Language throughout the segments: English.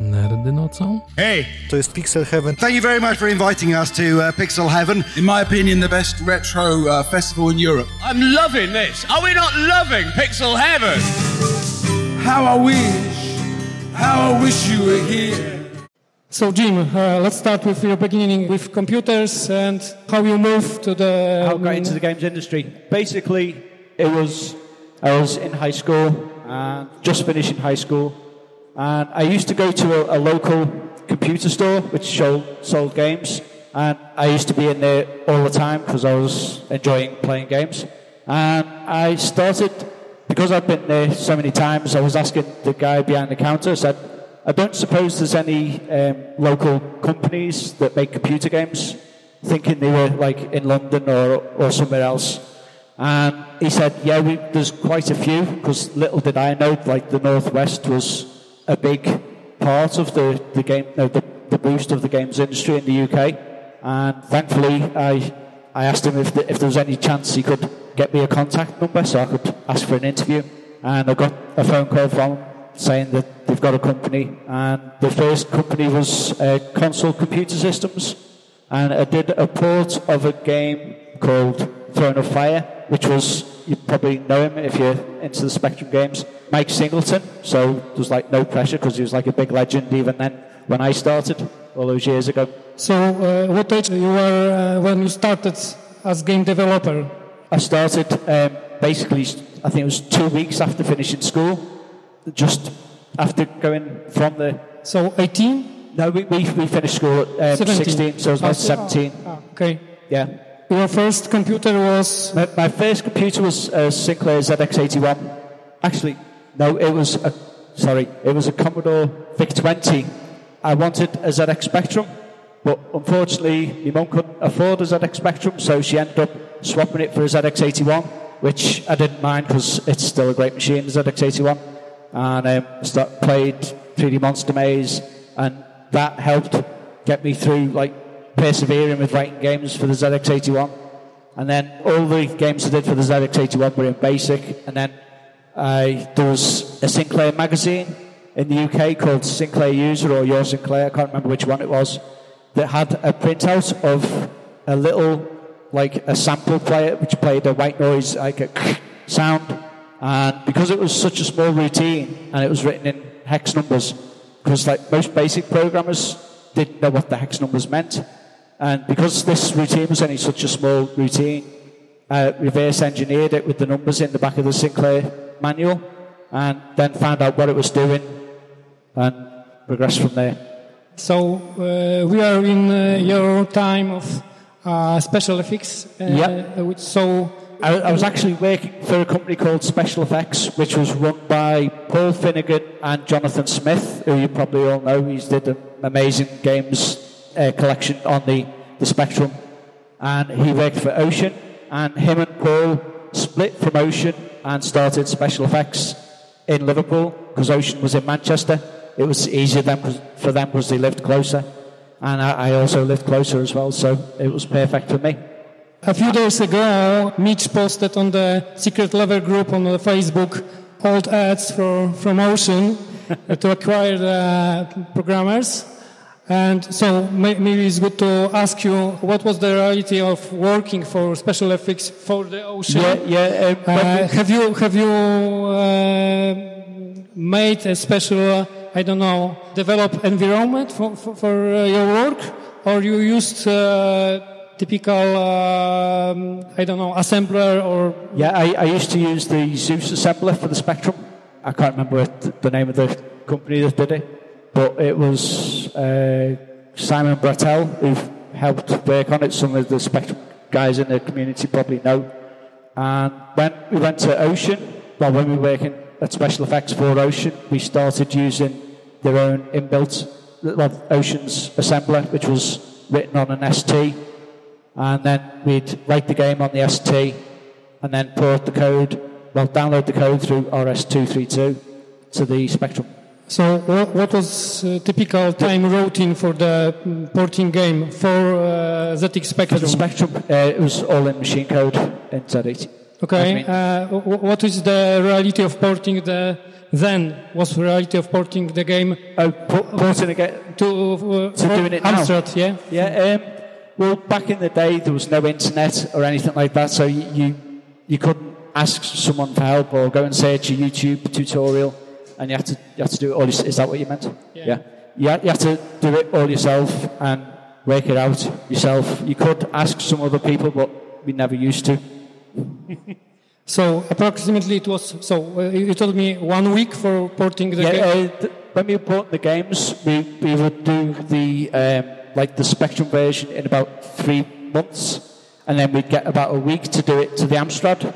Nerdy nocą? Hey, To jest Pixel Heaven. thank you very much for inviting us to uh, Pixel Heaven. In my opinion, the best retro uh, festival in Europe. I'm loving this. Are we not loving Pixel Heaven? How I wish, how I wish you were here. So, Jim, uh, let's start with your beginning with computers and how you moved to the. how I got into the games industry. Basically, it was I was in high school and just finishing high school, and I used to go to a, a local computer store which sold, sold games, and I used to be in there all the time because I was enjoying playing games. And I started because I've been there so many times. I was asking the guy behind the counter. I said, "I don't suppose there's any um, local companies that make computer games." thinking they were like in London or, or somewhere else. And he said, yeah, we, there's quite a few, because little did I know, like the Northwest was a big part of the, the game, no, the, the boost of the games industry in the UK. And thankfully, I, I asked him if, the, if there was any chance he could get me a contact number so I could ask for an interview. And I got a phone call from him saying that they've got a company. And the first company was uh, Console Computer Systems and I did a port of a game called Throne of Fire, which was you probably know him if you're into the Spectrum games, Mike Singleton. So there was like no pressure because he was like a big legend even then when I started all those years ago. So, uh, what age you were uh, when you started as game developer? I started um, basically, I think it was two weeks after finishing school, just after going from the. So, 18? No, we, we, we finished school at um, 16, so I was about 17. ah, okay. Yeah. Your first computer was. My, my first computer was a Sinclair ZX81. Actually, no, it was a, sorry, it was a Commodore VIC-20. I wanted a ZX Spectrum, but unfortunately, my mum couldn't afford a ZX Spectrum, so she ended up swapping it for a ZX81, which I didn't mind because it's still a great machine, the ZX81. And um, played 3D Monster Maze, and that helped get me through, like, persevering with writing games for the ZX81. And then all the games I did for the ZX81 were in BASIC. And then Uh, there was a Sinclair magazine in the UK called Sinclair User or Your Sinclair, I can't remember which one it was, that had a printout of a little, like a sample player which played a white noise, like a sound. And because it was such a small routine and it was written in hex numbers, because like most basic programmers didn't know what the hex numbers meant. And because this routine was only such a small routine, I reverse engineered it with the numbers in the back of the Sinclair manual and then found out what it was doing and progressed from there. So, uh, we are in uh, your time of uh, special effects. Uh, Yep. which, so, I, I was actually working for a company called Special Effects, which was run by Paul Finnegan and Jonathan Smith, who you probably all know. He's did an amazing games uh, collection on the, the Spectrum. And he worked for Ocean, and him and Paul split from Ocean and started Special Effects in Liverpool, because Ocean was in Manchester. It was easier for them because they lived closer. And I, also lived closer as well, so it was perfect for me. a few days ago, Mitch posted on the Secret Lover group on the Facebook old ads for, from Ocean to acquire the programmers. And so may- maybe it's good to ask you what was the reality of working for special effects for the ocean? Yeah, yeah. When Uh, have you have you uh, made a special uh, I don't know develop environment for for, for uh, your work, or you used uh, typical um, I don't know assembler or Yeah, I, I used to use the Zeus assembler for the Spectrum. I can't remember the name of the company that did it, but it was uh, Simon Brattel who helped work on it. Some of the Spectrum guys in the community probably know. And when we went to Ocean, well, when we were working at Special Effects for Ocean, we started using their own inbuilt, well, Ocean's assembler, which was written on an ST and then we'd write the game on the ST and then port the code, well, download the code through RS232 to the Spectrum. So. What, what was uh, typical time routine for the mm, porting game for uh, ZX For Spectrum? the Spectrum, uh, it was all in machine code in Z80. Okay. Uh, wh- what is the reality of porting the then? What's the reality of porting the game Oh, porting again. to, uh, To doing it now? Yeah. Yeah. Um, well, back in the day, there was no internet or anything like that, so you you, you couldn't ask someone for help or go and search a YouTube tutorial, and you have to you had to do it all. yourself. Is that what you meant? Yeah. You had, you had to do it all yourself and work it out yourself. You could ask some other people, but we never used to. So approximately it was. So uh, you told me one week for porting the Yeah, game. uh, th- when we bought the games, we, we would do the um, like the Spectrum version in about three months, and then we'd get about a week to do it to the Amstrad.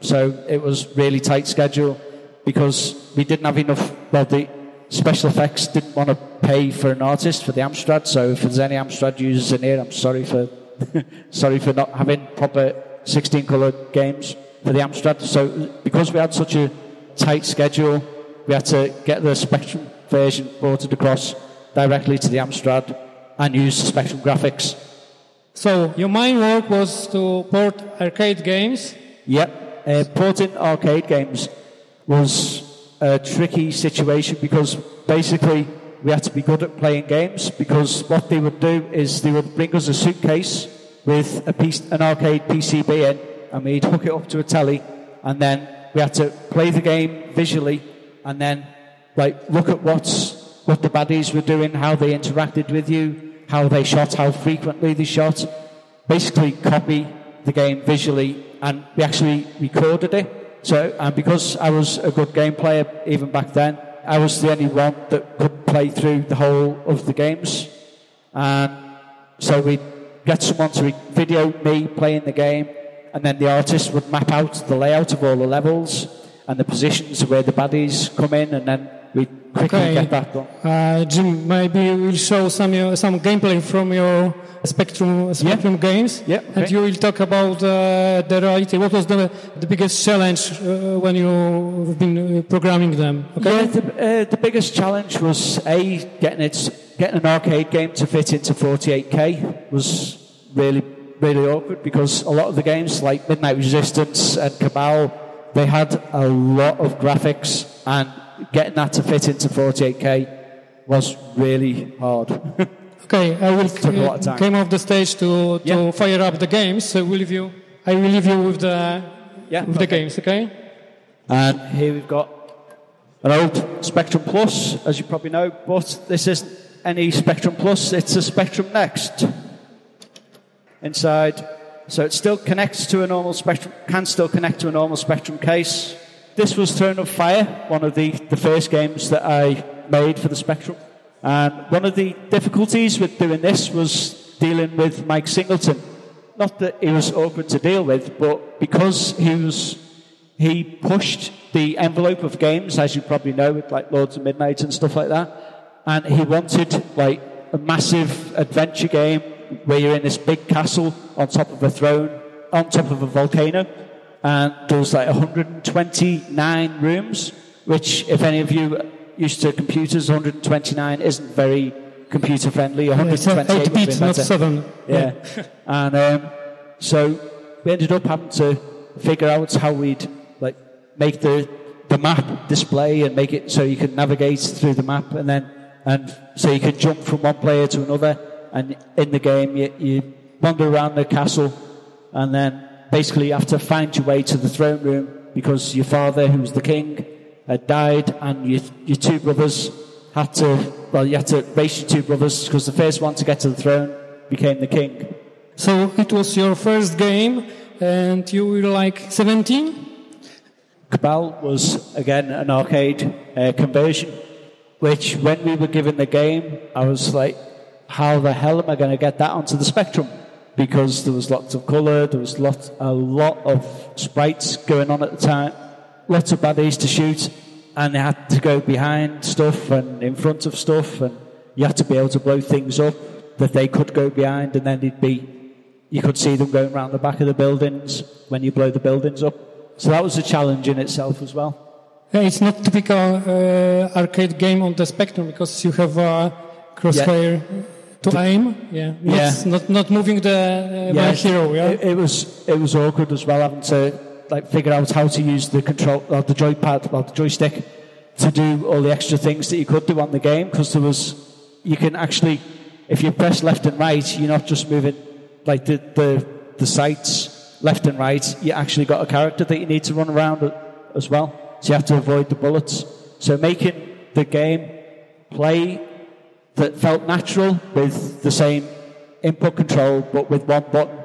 So it was really tight schedule because we didn't have enough. Well, the special effects didn't want to pay for an artist for the Amstrad. So if there's any Amstrad users in here, I'm sorry for sorry for not having proper 16 color games for the Amstrad. So because we had such a tight schedule, we had to get the Spectrum version ported across directly to the Amstrad and use the Spectrum graphics. So your main work was to port arcade games. Yep. Uh, porting arcade games was a tricky situation because basically we had to be good at playing games because what they would do is they would bring us a suitcase with a piece, an arcade PCB in and we'd hook it up to a telly and then we had to play the game visually and then like look at what's what the baddies were doing, how they interacted with you, how they shot, how frequently they shot basically copy the game visually and we actually recorded it. So, and because I was a good game player even back then, I was the only one that could play through the whole of the games. And so we'd get someone to video me playing the game and then the artist would map out the layout of all the levels and the positions where the baddies come in and then we'd Okay. get that done. Uh, Jim, maybe you will show some your, some gameplay from your Spectrum Spectrum games, Yeah, and you will talk about uh, the reality. What was the the biggest challenge uh, when you've been uh, programming them? Okay. Yeah, the, uh, the biggest challenge was a getting it, getting an arcade game to fit into 48k was really really awkward because a lot of the games like Midnight Resistance and Cabal they had a lot of graphics and getting that to fit into 48k was really hard. Okay, I will Took a lot of time. came off the stage to, to Yeah. fire up the games. So will leave you. I will leave you with the Yeah, with the games. Okay. And here we've got an old Spectrum Plus, as you probably know, but this isn't any Spectrum Plus, it's a Spectrum Next inside. So it still connects to a normal Spectrum, can still connect to a normal Spectrum case. This was Throne of Fire, one of the, the first games that I made for the Spectrum. And one of the difficulties with doing this was dealing with Mike Singleton. Not that he was awkward to deal with, but because he was he pushed the envelope of games, as you probably know, with like Lords of Midnight and stuff like that. And he wanted like a massive adventure game where you're in this big castle on top of a throne, on top of a volcano, and there was like 129 rooms. Which, if any of you used to computers, 129 isn't very computer friendly. It's 128 would eight have been bits, not seven. Yeah. and um, so we ended up having to figure out how we'd like make the the map display and make it so you can navigate through the map and then and so you can jump from one player to another and in the game you, you wander around the castle and then basically you have to find your way to the throne room because your father who was the king had died and your, your two brothers had to well you had to race your two brothers because the first one to get to the throne became the king So it was your first game, and you were like 17. Cabal was again an arcade uh, conversion, which when we were given the game, I was like, how the hell am I going to get that onto the Spectrum? Because there was lots of colour, there was lot, a lot of sprites going on at the time, lots of baddies to shoot, and they had to go behind stuff and in front of stuff, and you had to be able to blow things up that they could go behind, and then they'd be you could see them going around the back of the buildings when you blow the buildings up. So that was a challenge in itself as well. Yeah, it's not typical uh, arcade game on the Spectrum because you have a crosshair to aim. Yeah, not, Yeah. not not moving the uh, my hero. Yeah. It, it was it was awkward as well having to like figure out how to use the control, or the joypad, or the joystick, to do all the extra things that you could do on the game. Because there was, you can actually, if you press left and right, you're not just moving like the the the sights left and right. You actually got a character that you need to run around as well. So you have to avoid the bullets. So making the game play that felt natural with the same input control but with one button.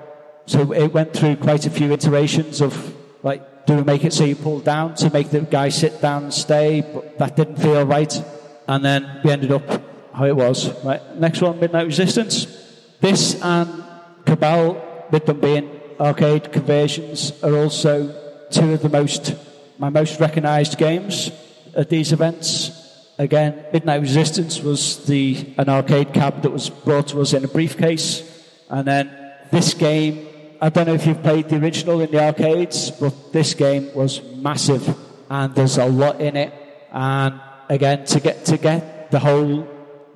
So it went through quite a few iterations of like, do we make it so you pull down to make the guy sit down and stay? But that didn't feel right. And then we ended up how it was. Right. Next one, Midnight Resistance. This and Cabal, with them being arcade conversions, are also two of the most my most recognised games at these events. Again, Midnight Resistance was the an arcade cab that was brought to us in a briefcase, and then this game. I don't know if you've played the original in the arcades, but this game was massive, and there's a lot in it. And again, to get to get the whole,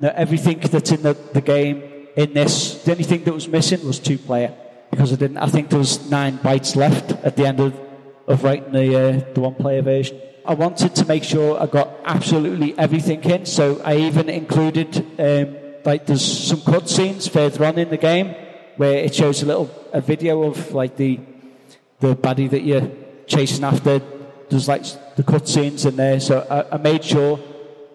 everything that's in the, the game in this, the only thing that was missing was two player because I didn't. I think there was nine bytes left at the end of, of writing the uh, the one player version. I wanted to make sure I got absolutely everything in, so I even included um, like there's some cutscenes further on in the game where it shows a little a video of like the the baddie that you're chasing after. There's like the cutscenes in there, so I, I made sure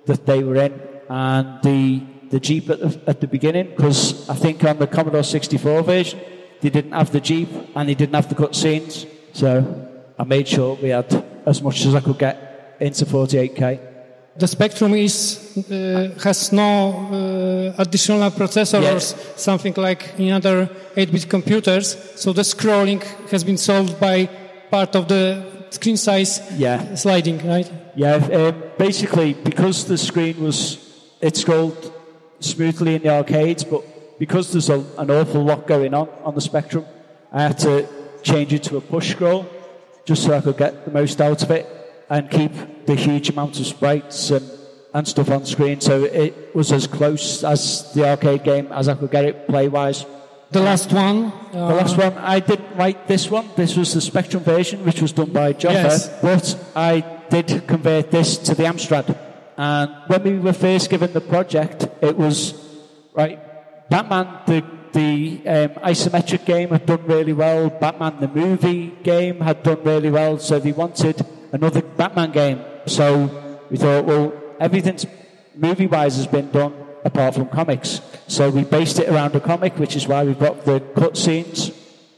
that they were in, and the the jeep at the, at the beginning because I think on the Commodore 64 version they didn't have the jeep and they didn't have the cutscenes, so I made sure we had as much as I could get into 48k. The Spectrum is uh, has no uh, additional processor or something like in other 8-bit computers, so the scrolling has been solved by part of the screen size Yeah. sliding, right? Yeah, um, basically because the screen was it scrolled smoothly in the arcades, but because there's a, an awful lot going on on the Spectrum, I had to change it to a push scroll just so I could get the most out of it and keep the huge amount of sprites and, and stuff on screen. So it was as close as the arcade game as I could get it play wise. The last one. The last one, I didn't write this one. This was the Spectrum version, which was done by Joffa. Yes. But I did convert this to the Amstrad. And when we were first given the project, it was, right, Batman, the, the um, isometric game had done really well. Batman, the movie game, had done really well. So they wanted another Batman game. So we thought, well, everything's movie wise has been done apart from comics. So we based it around a comic, which is why we've got the cutscenes.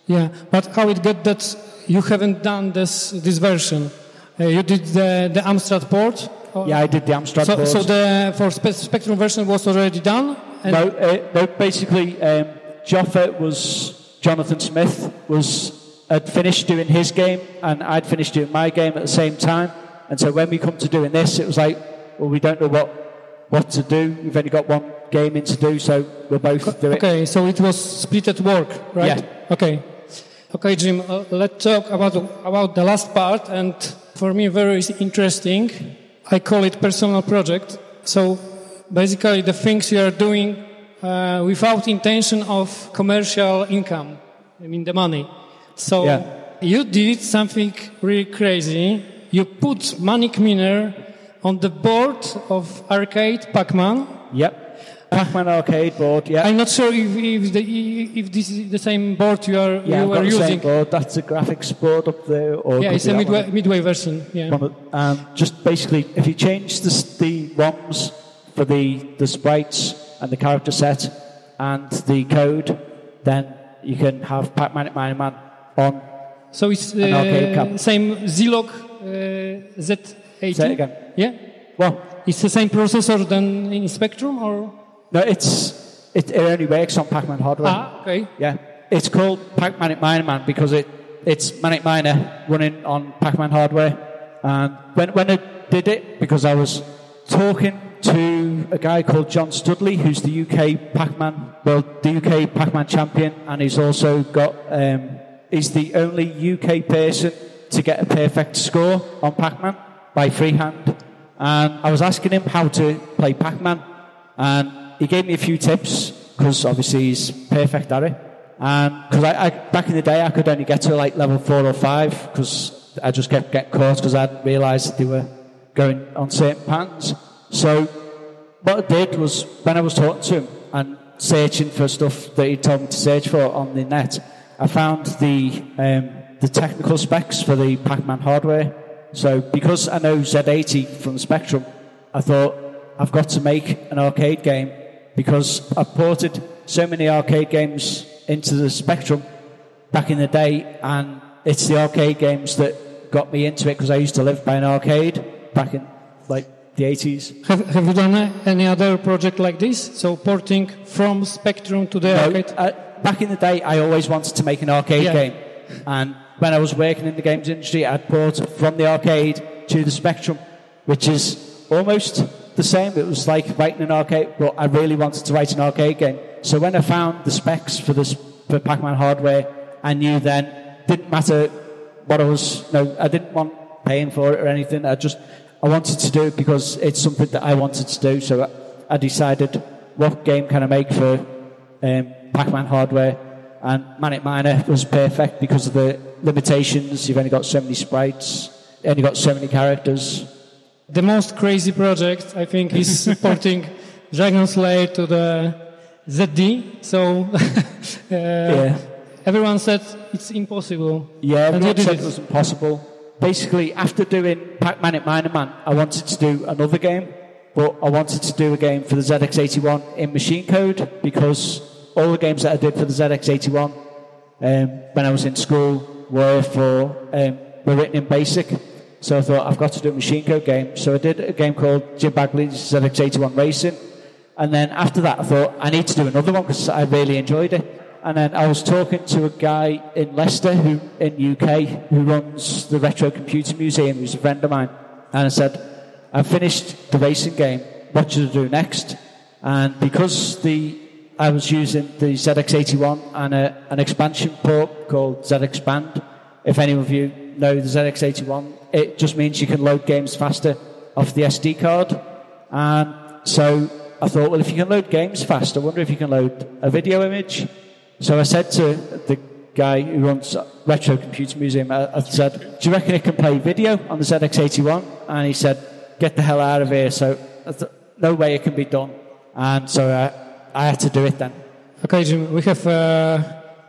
Yeah, but how it got that you haven't done this this version? Uh, you did the the Amstrad port. or- Yeah, I did the Amstrad So, port. so the for Spectrum version was already done. And no, uh, no, basically, um, Joffa was Jonathan Smith was had finished doing his game, and I'd finished doing my game at the same time. And so when we come to doing this, it was like, well, we don't know what what to do. We've only got one game in to do, so we'll both do it. Okay, so it was split at work, right? Yeah. Okay. Okay, Jim. Uh, let's talk about about the last part, and for me, very interesting. I call it personal project. So basically, the things you are doing uh, without intention of commercial income. I mean, the money. So Yeah. you did something really crazy. You put Manic Miner on the board of arcade Pac-Man. Yep. Pac-Man arcade board. Yeah. I'm not sure if, if, the, if this is the same board you are yeah, you I've are got same using. board. That's a graphics board up there. Or Yeah, it's a midway, midway version. Yeah. Of- um, just basically, if you change the, the ROMs for the, the sprites and the character set and the code, then you can have Pac-Man Miner Man on. So it's arcade uh, same Zilog uh, Z80. Say it again. Yeah, Well, it's the same processor than in Spectrum, or no, it's it, it only works on Pac-Man hardware. ah, okay. Yeah, it's called Pac-Man Miner Man because it it's Manic Miner running on Pac-Man hardware. And when when I did it, because I was talking to a guy called John Studley, who's the UK Pac-Man, well, the UK Pac-Man champion, and he's also got um, he's the only UK person to get a perfect score on Pac-Man by freehand. And I was asking him how to play Pac-Man, and he gave me a few tips because obviously he's perfect at it. And because I, I, back in the day, I could only get to like level four or five because I just kept getting caught because I hadn't realised they were going on certain patterns. So what I did was when I was talking to him and searching for stuff that he told me to search for on the net, I found the um, the technical specs for the Pac-Man hardware. So because I know Z80 from Spectrum, I thought I've got to make an arcade game because I ported so many arcade games into the Spectrum back in the day, and it's the arcade games that got me into it because I used to live by an arcade back in like the 80s. Have, have you done any other project like this? So porting from Spectrum to the No, arcade? uh, back in the day, I always wanted to make an arcade Yeah. game, and when I was working in the games industry, I'd port from the arcade to the Spectrum, which is almost the same. It was like writing an arcade, but I really wanted to write an arcade game. So when I found the specs for this for Pac-Man hardware, I knew then didn't matter what I was. No, I didn't want paying for it or anything. I just I wanted to do it because it's something that I wanted to do. So I, I decided what game can I make for um, Pac-Man hardware, and Manic Miner was perfect because of the limitations. You've only got so many sprites, only got so many characters. The most crazy project, I think, is porting Dragon's Lair to the ZD. So uh, Yeah. everyone said it's impossible. Yeah, everyone said it. it was impossible. Basically, after doing Pac-Man at Miner Man, I wanted to do another game, but I wanted to do a game for the ZX81 in machine code because all the games that I did for the ZX81 um, when I was in school were for um, were written in BASIC. So I thought I've got to do a machine code game. So I did a game called Jim Bagley's ZX81 Racing, and then after that I thought I need to do another one because I really enjoyed it. And then I was talking to a guy in Leicester, who in UK, who runs the Retro Computer Museum, who's a friend of mine, and I said, "I've finished the racing game. What should I do next?" And because the I was using the ZX81 and a, an expansion port called ZXpand. If any of you know the ZX81, it just means you can load games faster off the SD card. And so I thought, well, if you can load games fast, I wonder if you can load a video image. So I said to the guy who runs Retro Computer Museum, I, I said, do you reckon it can play video on the ZX81? And he said, get the hell out of here. So no way it can be done. And so I, I had to do it then. Okay, Jim, we have uh,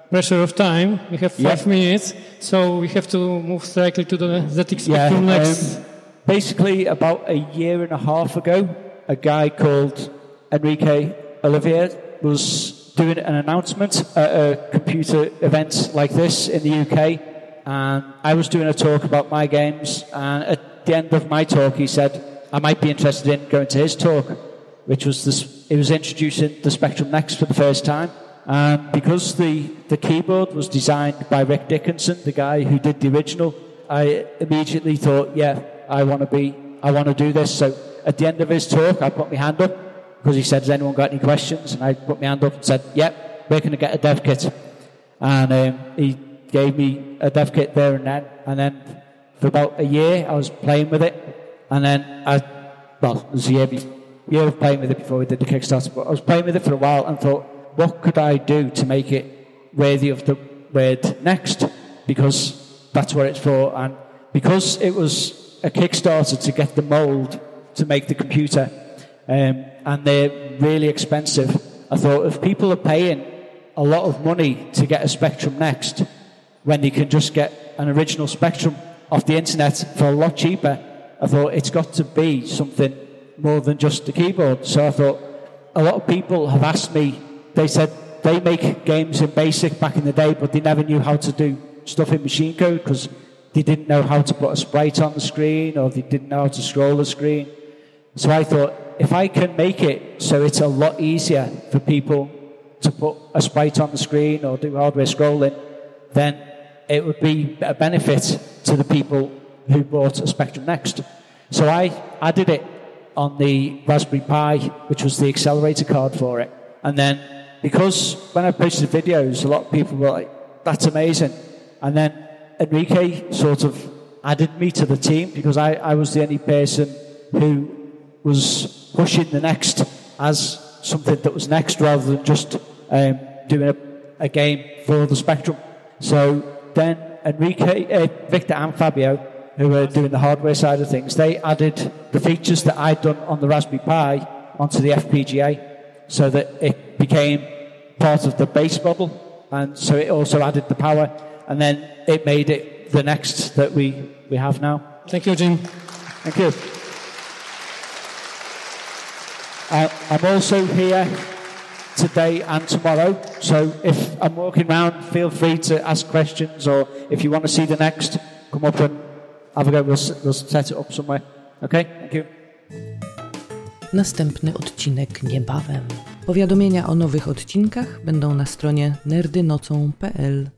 pressure of time. We have five Yeah. minutes, so we have to move directly to the ZX Yeah, Spectrum next. um, basically, about a year and a half ago, a guy called Henrique Olifiers was doing an announcement at a computer event like this in the UK, and I was doing a talk about my games. And at the end of my talk, he said I might be interested in going to his talk, which was this. He was introducing the Spectrum Next for the first time. And because the, the keyboard was designed by Rick Dickinson, the guy who did the original, I immediately thought, yeah, I want to be, I want to do this. So at the end of his talk, I put my hand up because he said, has anyone got any questions? And I put my hand up and said, yep, we're going to get a dev kit. And um, he gave me a dev kit there and then. And then for about a year, I was playing with it. And then I, well, it was a year, year of playing with it before we did the Kickstarter, but I was playing with it for a while and thought, what could I do to make it worthy of the word next? Because that's what it's for. And because it was a Kickstarter to get the mold to make the computer, um, and they're really expensive, I thought if people are paying a lot of money to get a Spectrum Next, when they can just get an original Spectrum off the internet for a lot cheaper, I thought it's got to be something more than just a keyboard. So I thought a lot of people have asked me, they said they make games in BASIC back in the day, but they never knew how to do stuff in machine code because they didn't know how to put a sprite on the screen or they didn't know how to scroll the screen. So I thought, if I can make it so it's a lot easier for people to put a sprite on the screen or do hardware scrolling, then it would be a benefit to the people who bought a Spectrum Next. So I added it on the Raspberry Pi, which was the accelerator card for it. And then, because when I posted videos, a lot of people were like, that's amazing. And then Henrique sort of added me to the team because I, I was the only person who was pushing the next as something that was next rather than just um, doing a, a game for the Spectrum. So then Henrique, uh, Victor and Fabio, who were doing the hardware side of things, they added the features that I'd done on the Raspberry Pi onto the FPGA so that it became part of the base model. And so it also added the power. And then it made it the next that we, we have now. Thank you, Jim. Thank you. Uh, I'm also here today and tomorrow. So if I'm walking around, feel free to ask questions, or if you want to see the next, come up and have a go. We'll, we'll set it up somewhere. Okay? Thank you. Następny odcinek niebawem. Powiadomienia o nowych odcinkach będą na stronie nerdynocą.pl.